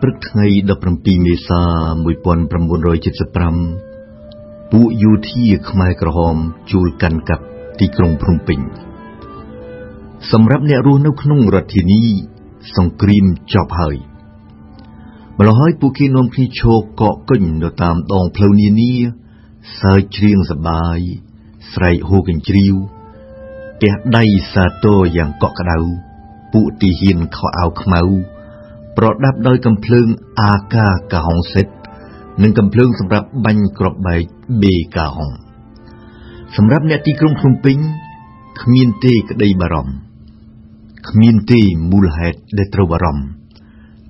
ព្រឹកថ្ងៃ17មេសា1975ពួកយោធាខ្មែរក្រហមជួលកាន់កាប់ទីក្រុងភ្នំពេញសម្រាប់អ្នករស់នៅក្នុងរដ្ឋធានីសង្គ្រាមចប់ហើយម្ល៉េះហើយពួកគេនាំគ្នាឈរកកកេញនៅតាមដងផ្លូវនានាសើចច្រៀងសប្បាយស្រែកហូកញ្ជ្រៀវទះដៃសាទរយ៉ាងកក់ក្ដៅពួកទីហ៊ានខោអាវខ្មៅ ប្រដាប់ដោយកំភ្លើងអាកាកាហុងសិតនិងកំភ្លើងសម្រាប់បាញ់គ្រាប់បែកបេកាហុងសម្រាប់អ្នកទីក្រុងភ្នំពេញគ្មានទេក្តីបារម្ភគ្មានទេមូលហេតុដែលត្រូវបារម្ភ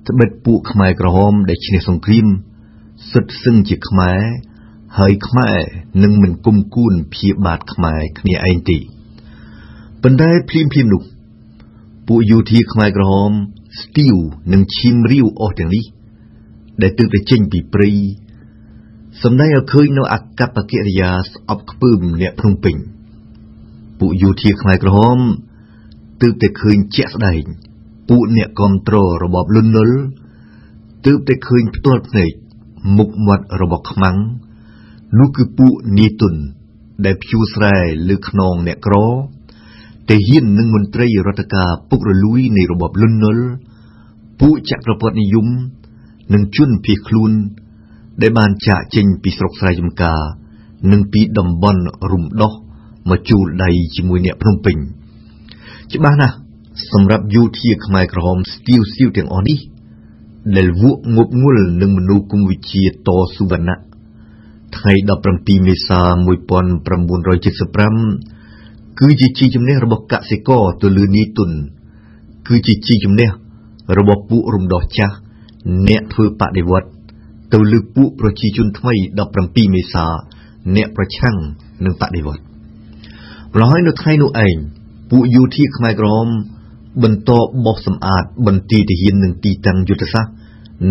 ត្បិតពួកខ្មែរក្រហមដែលឈ្នះសង្គ្រាមសុទ្ធសឹងជាខ្មែរហើយខ្មែរនឹងមិនគុំគួនព្យាបាទខ្មែរគ្នាឯងទេប៉ុន្តែភ្លាមភ្លាមនោះពួកយោធាខ្មែរក្រហម ស្ទៀវនិងឈាមរាវអស់ទាំងនេះដែលទើបតែចេញពីព្រៃសម្ដែងឲ្យឃើញនៅអកប្បកិរិយាស្អប់ខ្ពើមអ្នកភ្នំពេញពួកយោធាខ្មែរក្រហមទើបតែឃើញជាក់ស្ដែងពួកអ្នកគ្រប់គ្រងរបបលន់នល់ទើបតែឃើញផ្ទាល់ភ្នែកមុខមាត់របស់ខ្មាំងនោះគឺពួកនីតុនដែលភួស្រែលើខ្នងអ្នកក្រ ទាហាននិងមន្ត្រីរដ្ឋការពុករលួយនៃរបបលន់នល់ពួកចក្រពត្តិនិយមនិងជនភៀសខ្លួន ដែលបានចាកចេញពីស្រុកស្រែចម្ការ និងពីតំបន់រំដោះមកជួលដៃជាមួយអ្នកភ្នំពេញ ច្បាស់ណាស់សម្រាប់យោធាខ្មែរក្រហមស្ទាវស្ទាវទាំងអស់នេះដែលវក់ងប់ងល់នឹងមនោគមវិជ្ជាតស៊ូវណ្ណៈថ្ងៃ17មេសា1975 គឺជាជីជំនះរបស់កសិករទៅលើនីទុន គឺជាជីជំនះរបស់ពួករំដោះចាស់អ្នកធ្វើបដិវត្តទៅលើពួកប្រជាជនថ្មី17មេសា អ្នកប្រឆាំងនឹងបដិវត្តម្ល៉េះហើយនៅថ្ងៃនោះឯងពួកយោធាខ្មែរក្រហមបន្តបោះសម្អាតបន្ទាយទាហាននិងទីតាំងយុទ្ធសាស្ត្រ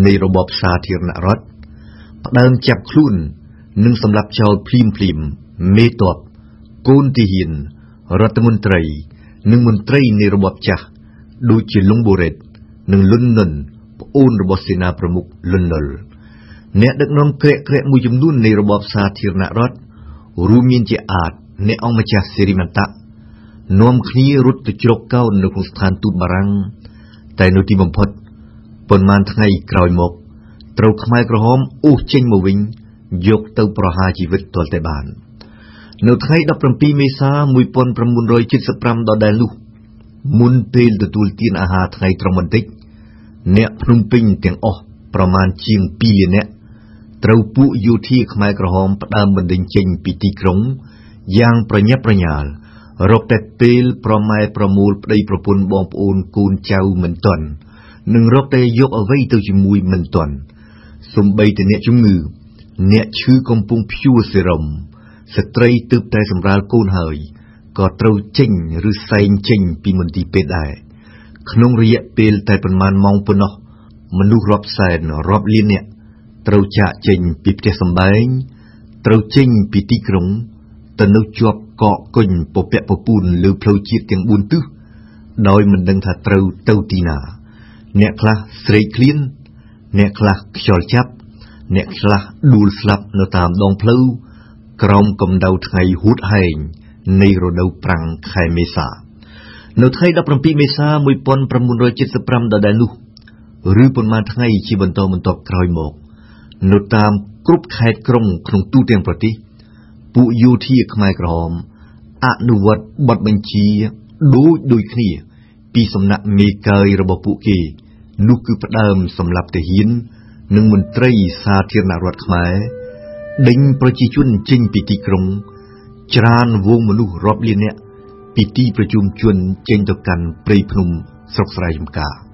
នៃរបបសាធារណរដ្ឋផ្ដើមចាប់ខ្លួន និងសម្លាប់ចោលភ្លាមភ្លាមមេតបកូនទាហាន រដ្ឋមន្ត្រី និងមន្ត្រីនៃរបបចាស់ដូចជាលុងបូរ៉េតនិងលុននុនប្អូនរបស់សេនាប្រមុខលុននុលអ្នកដឹកនាំក្រាក់ក្រាក់មួយចំនួននៃរបបសាធារណរដ្ឋរួមមានជាអាចអ្នកអង្គម្ចាស់សេរីមន្តៈនាំគ្នារត់ទៅជ្រកកោននៅក្នុងស្ថានទូតបារាំងតែនៅទីបំផុតប៉ុន្មានថ្ងៃក្រោយមកត្រូវខ្មែរក្រហមអូសចេញមកវិញយកទៅប្រហារជីវិតទាល់តែបាន។ នៅថ្ងៃ17មេសា1975ដដែលនោះមុនពេលទទួលទានអាហារថ្ងៃត្រង់បន្តិច អ្នកភ្នំពេញទាំងអស់ប្រមាណជាង2លាននាក់ត្រូវពួកយោធាខ្មែរក្រហមផ្ដើមបណ្ដេញចេញពីទីក្រុង យ៉ាងប្រញាប់ប្រញាល់រកតែពេលប្រម៉ែប្រមូលប្តីប្រពន្ធបងប្អូនកូនចៅមិនទាន់និងរកតែយកអ្វីទៅជាមួយមិនទាន់សំបីតែអ្នកជំងឺ អ្នកឈឺកំពុងព្យួរសេរ៉ុម ស្ត្រីទើបតែសម្រាលកូនហើយក៏ត្រូវចេញឬសែងចេញពីមន្ទីរពេទ្យដែរក្នុងរយៈពេលតែប៉ុន្មានម៉ោងប៉ុណ្ណោះមនុស្សរាប់សែនរាប់លាននាក់ត្រូវចាកចេញពីផ្ទះសម្បែងត្រូវចេញពីទីក្រុងទៅនៅជាប់កកគុញពពាក់ពពូនលើផ្លូវជាតិទាំង4ទិសដោយមិនដឹងថាត្រូវទៅទីណា អ្នកខ្លះស្រេកឃ្លាន អ្នកខ្លះខ្យល់ចាប់ អ្នកខ្លះដួលស្លាប់នៅតាមដងផ្លូវ ក្រោមកម្ដៅថ្ងៃហួតហែងនៃរដូវប្រាំងខែមេសា នៅថ្ងៃ17មេសា1975ដដែលនោះឬប៉ុន្មានថ្ងៃជាបន្តបន្ទាប់ក្រោយមកនៅតាមគ្រប់ខេត្តក្រុងក្នុងទូទាំងប្រទេសពួកយោធាខ្មែរក្រហមអនុវត្តបទបញ្ជាដូចដូចគ្នា ពីសំណាក់មេកើយរបស់ពួកគេនោះគឺផ្ដើមសម្លាប់ទាហាន និងមន្ត្រីសាធារណរដ្ឋខ្មែរ ដេញប្រជាជនចេញពីទីក្រុង ច្រានវងមនុស្សរាប់លាននាក់ពីទីប្រជុំជនចេញទៅកាន់ព្រៃភ្នំស្រុកស្រែចម្ការ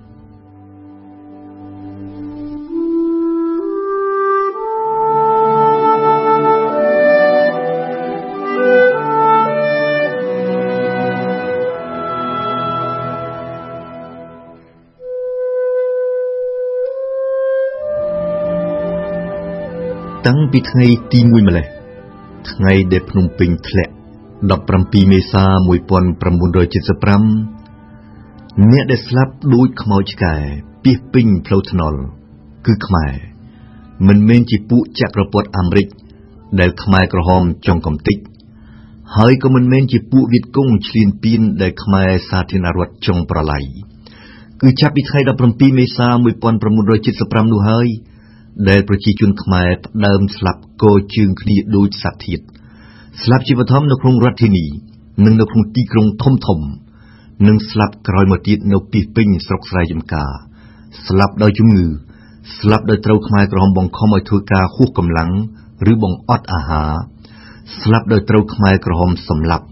តាំងពីថ្ងៃទី1ម្លេះថ្ងៃដែលភ្នំពេញធ្លាក់17មេសា1975អ្នកដែលស្លាប់ដូចខ្មោចឆ្កែពីសពេញផ្លូវថ្នល់គឺខ្មែរមិនមែនជាពួកចក្រពត្តិអាមេរិកដែលខ្មែរក្រហមចង់កំទេចហើយក៏មិនមែនជាពួកវៀតកុងឈ្លានពានដែលខ្មែរសាធារណរដ្ឋចង់ប្រឡាយគឺចាប់ពីថ្ងៃ17មេសា1975នោះហើយ ដែលប្រជាជនខ្មែរផ្ដើមស្លាប់កជើងគ្នាដូចសត្វធាតស្លាប់ជាបឋមនៅក្នុងរដ្ឋធានី និងនៅក្នុងទីក្រុងធំធំ និងស្លាប់ក្រោយមកទៀតនៅពីពេញស្រុកស្រែចំការ ស្លាប់ដោយជំងឺ ស្លាប់ដោយត្រូវខ្មែរក្រហមបង្ខំឲ្យធ្វើការហួសកម្លាំងឬបង្អត់អាហារស្លាប់ដោយត្រូវខ្មែរក្រហមសម្លាប់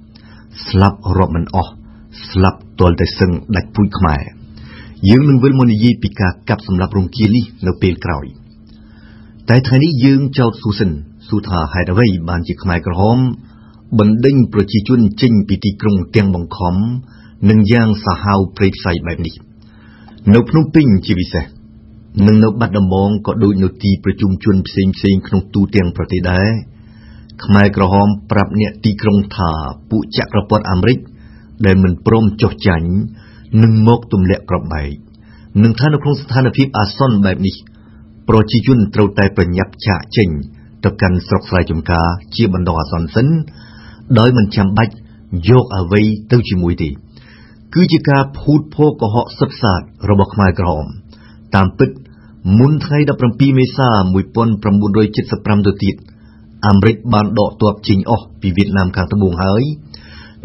ស្លាប់រាប់មិនអស់ស្លាប់ទាល់តែសឹងដាច់ពូជខ្មែរយើងនឹងវិលមកនិយាយពីការកាប់សម្លាប់រង្គាលនេះនៅពេលក្រោយ តែថ្ងៃនេះយើងចោទស៊ូសិនស៊ូថាហេតុអ្វីបានជាខ្មែរក្រហមបណ្ដេញប្រជាជនចេញពីទីក្រុងទាំងបង្ខំនិងយ៉ាងសាហាវព្រៃផ្សៃបែបនេះ នៅភ្នំពេញជាពិសេសនិងនៅបាត់ដំបងក៏ដូចនៅទីប្រជុំជនផ្សេងផ្សេងក្នុងទូទាំងប្រទេសដែរខ្មែរក្រហមប្រាប់អ្នកទីក្រុងថាពួកចក្រពត្តិអាមេរិកដែលមិនព្រមចុះចាញ់នឹងមកទម្លាក់ក្របបែកនឹងថានៅក្នុងស្ថានភាពអាសន្នបែបនេះ ប្រជាជនត្រូវតែប្រញាប់ចាកចេញទៅកាន់ស្រុកស្រែចម្ការជាបណ្ដោះអាសន្នសិនដោយមិនចាំបាច់យកអ្វីទៅជាមួយទេគឺជាការភូតភរកុហកសុទ្ធសាធរបស់ខ្មែរក្រហម តាមពិតមុនថ្ងៃ17មេសា1975ទៅទៀតអាមេរិកបានដកទ័ពចេញអស់ពីវៀតណាមខាងត្បូងហើយ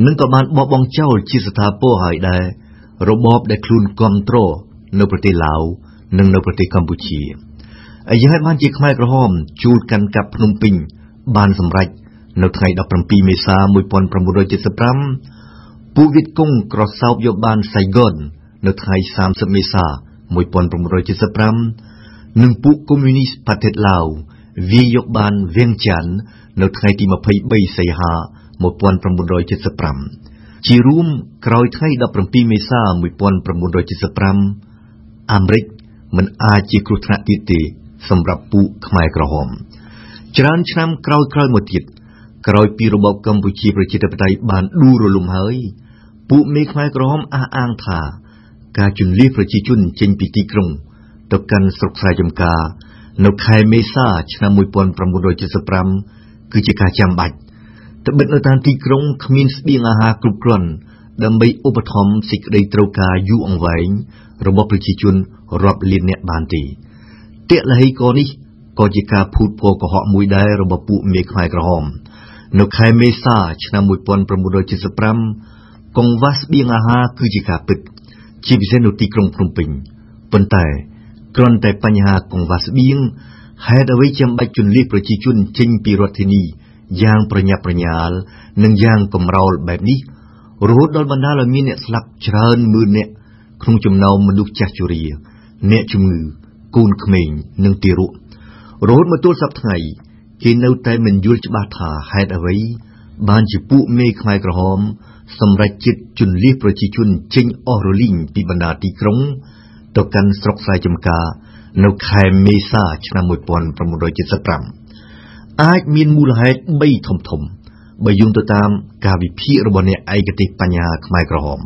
និងក៏បានបោះបង់ចោលជាស្ថាពរហើយដែររបបដែលខ្លួនគ្រប់គ្រងនៅប្រទេសឡាវនិងនៅប្រទេសកម្ពុជា អាយ៉ាបានជាខ្មែរក្រហមជួលកាន់កាប់ភ្នំពេញ បានសម្រេចនៅថ្ងៃ17មេសា1975ពួកវៀតកុងក្រសោបយកបានសៃហ្គននៅថ្ងៃ30មេសា1975និងពួកកុម្មុយនីសប្រទេសឡាវវាយកបានវៀងចាន់នៅថ្ងៃទី23សីហា1975ជារួមក្រោយថ្ងៃ17មេសា1975អាមេរិកមិនអាចជាគ្រោះថ្នាក់ទៀតទេ សម្រាប់ពួកខ្មែរក្រហមច្រើនឆ្នាំក្រោយៗមកទៀតក្រោយពីរបបកម្ពុជាប្រជាធិបតេយ្យបានដួលរលំហើយពួកមេខ្មែរក្រហមអះអាងថាការជន្លៀសប្រជាជនចេញពីទីក្រុងទៅកាន់ស្រុកស្រែចម្ការនៅខែមេសាឆ្នាំ1975គឺជាការចាំបាច់ត្បិតនៅតាមទីក្រុងគ្មានស្បៀងអាហារគ្រប់គ្រាន់ដើម្បីឧបត្ថម្ភសេចក្តីត្រូវការយូរអង្វែងរបស់ប្រជាជនរាប់លានអ្នកបានទេ តេលហីកនេះក៏ជាការភូតភរកុហកមួយដែររបស់ពួកមេខ្មែរក្រហម នៅខែមេសាឆ្នាំ1975កង្វះស្បៀងអាហារគឺជាការពិត ជាពិសេសនៅទីក្រុងភ្នំពេញប៉ុន្តែគ្រាន់តែបញ្ហាកង្វះស្បៀងហេតុអ្វីចាំបាច់ជន្លៀសប្រជាជនចេញពីរដ្ឋធានីយ៉ាងប្រញាប់ប្រញាល់និងយ៉ាងកំរោលបែបនេះរហូតដល់បណ្ដាលឲ្យមានអ្នកស្លាប់ច្រើនម៉ឺននាក់ក្នុងចំណោមមនុស្សចាស់ជរាអ្នកជំងឺ កូនក្មេង និងទារករហូតមកទល់សប្តាហ៍ថ្ងៃគេនៅតែមិនយល់ច្បាស់ថាហេតុអ្វី បានជាពួកមេខ្មែរក្រហម សម្រេចចិត្តជន្លៀសប្រជាជនចេញអស់រលីងពីបណ្ដាទីក្រុង ទៅកាន់ស្រុកស្រែចម្ការនៅខែមេសាឆ្នាំ1975អាចមានមូលហេតុ3ធំធំ បើយោងទៅតាមការវិភាគរបស់អ្នកឯកទេសបញ្ញាខ្មែរក្រហម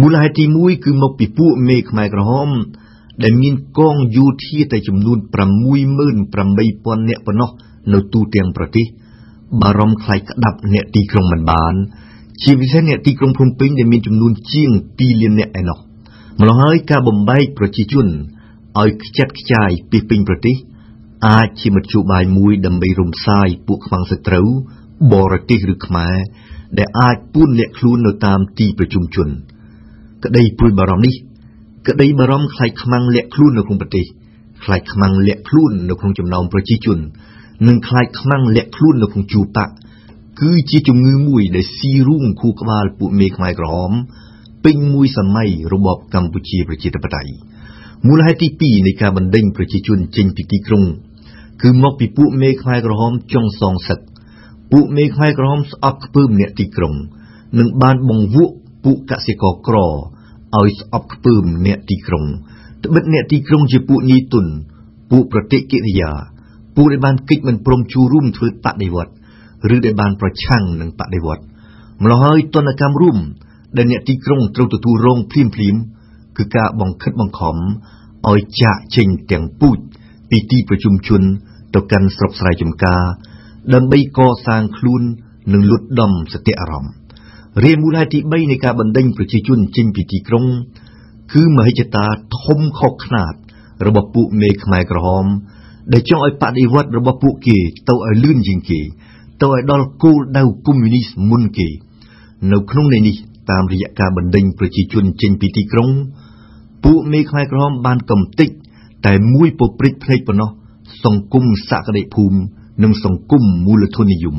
មូលហេតុទី1គឺមកពីពួកមេខ្មែរក្រហម ដែលមានកងយោធាតែចំនួន68000នាក់ប៉ុណ្ណោះនៅទូទាំងប្រទេស បារម្ភខ្លាចក្តាប់អ្នកទីក្រុងមិនបាន ជាពិសេសអ្នកទីក្រុងភ្នំពេញដែលមានចំនួនជាង2លាននាក់ឯណោះម្ល៉េះហើយការបំបែកប្រជាជនឲ្យខ្ចាត់ខ្ចាយពីពេញប្រទេស អាចជាមធ្យោបាយមួយដើម្បីរំសាយពួកខ្មាំងសត្រូវបរទេសឬខ្មែរដែលអាចពួនលាក់ខ្លួននៅតាមទីប្រជុំជន ក្តីព្រួយបារម្ភនេះ ក្តីបារម្ភខ្លាចខ្មាំងលាក់ខ្លួននៅក្នុងប្រទេសខ្លាចខ្មាំងលាក់ខ្លួននៅក្នុងចំណោមប្រជាជននិងខ្លាចខ្មាំងលាក់ខ្លួននៅក្នុងជួបៈគឺជាជំងឺមួយដែលស៊ីរូងខួរក្បាលពួកមេខ្មែរក្រហមពេញមួយសម័យរបបកម្ពុជាប្រជាធិបតេយ្យមូលហេតុទី2នៃការបណ្ដេញប្រជាជនចេញពីទីក្រុងគឺមកពីពួកមេខ្មែរក្រហមចុងសងសឹកពួកមេខ្មែរក្រហមស្អប់ខ្ពើមអ្នកទីក្រុងនិងបានបង្វក់ពួកកសិករក្រ ឲ្យស្អប់ខ្ពើមអ្នកទីក្រុងត្បិតអ្នកទីក្រុងជាពួកញីទុន ពួកប្រតិកិរិយា ពួកដែលបានគិតមិនព្រមជួរួមធ្វើបដិវត្តឬដែលបានប្រឆាំងនឹងបដិវត្តម្ល៉េះហើយទនកម្មរួមដែលអ្នកទីក្រុងត្រូវទទួលរងភ្លាមភ្លាមគឺការបង្ខិតបង្ខំឲ្យចាកចេញទាំងពូជពីទីប្រជុំជនទៅកាន់ស្រុកស្រែចម្ការ ដើម្បីកសាងខ្លួននិងលួតដំសតិអារម្មណ៍ រាយមូលហេតុទី3នៃការបណ្ដេញប្រជាជនចេញពីទីក្រុង គឺមហិច្ឆតាធំខុសខ្នាតរបស់ពួកមេខ្មែរក្រហម ដែលចង់ឲ្យបដិវត្តរបស់ពួកគេទៅឲ្យលឿនជាងគេទៅឲ្យដល់គោលដៅកុម្មុយនីសមុនគេ នៅក្នុងន័យនេះតាមរយៈការបណ្ដេញប្រជាជនចេញពីទីក្រុង ពួកមេខ្មែរក្រហមបានកំទេចតែមួយពព្រិចភ្នែកប៉ុណ្ណោះសង្គមសក្តិភូមិនិងសង្គមមូលធននិយម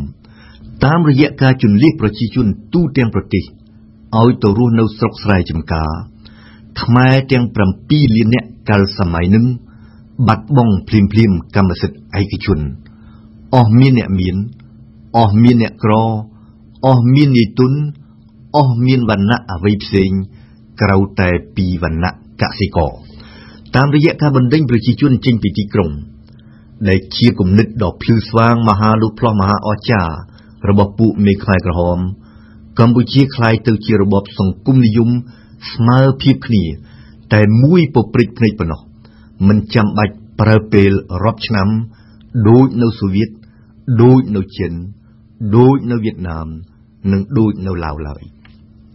តាមរយៈការជំនះប្រជាជនទូទាំងប្រទេសឲ្យទៅរស់នៅស្រុកស្រែចម្ការខ្មែរទាំង7លាននាក់កាលសម័យនឹងបាត់បង់ភ្លាមភ្លាមកម្មសិទ្ធិឯកជនអស់មានអ្នកមានអស់មានអ្នកក្រអស់មាននាយទុនអស់មានវណ្ណៈអ្វីផ្សេងក្រៅតែពីវណ្ណៈកសិករតាមរយៈការបណ្ដេញប្រជាជនចេញពីទីក្រុងដែលជាគំនិតដ៏ភ្លឺស្វាងមហាលុបផ្លោះមហាអស្ចារ្យ របស់ពួកមេខ្មែរក្រហមកម្ពុជាคล้ายទៅជារបបសង្គមនិយមស្មើភាពគ្នា តែមួយពព្រិចភ្នែកប៉ុណ្ណោះមិនចាំបាច់ប្រើពេលរាប់ឆ្នាំដូចនៅសូវៀតដូចនៅចិនដូចនៅវៀតណាមនិងដូចនៅឡាវឡើយ។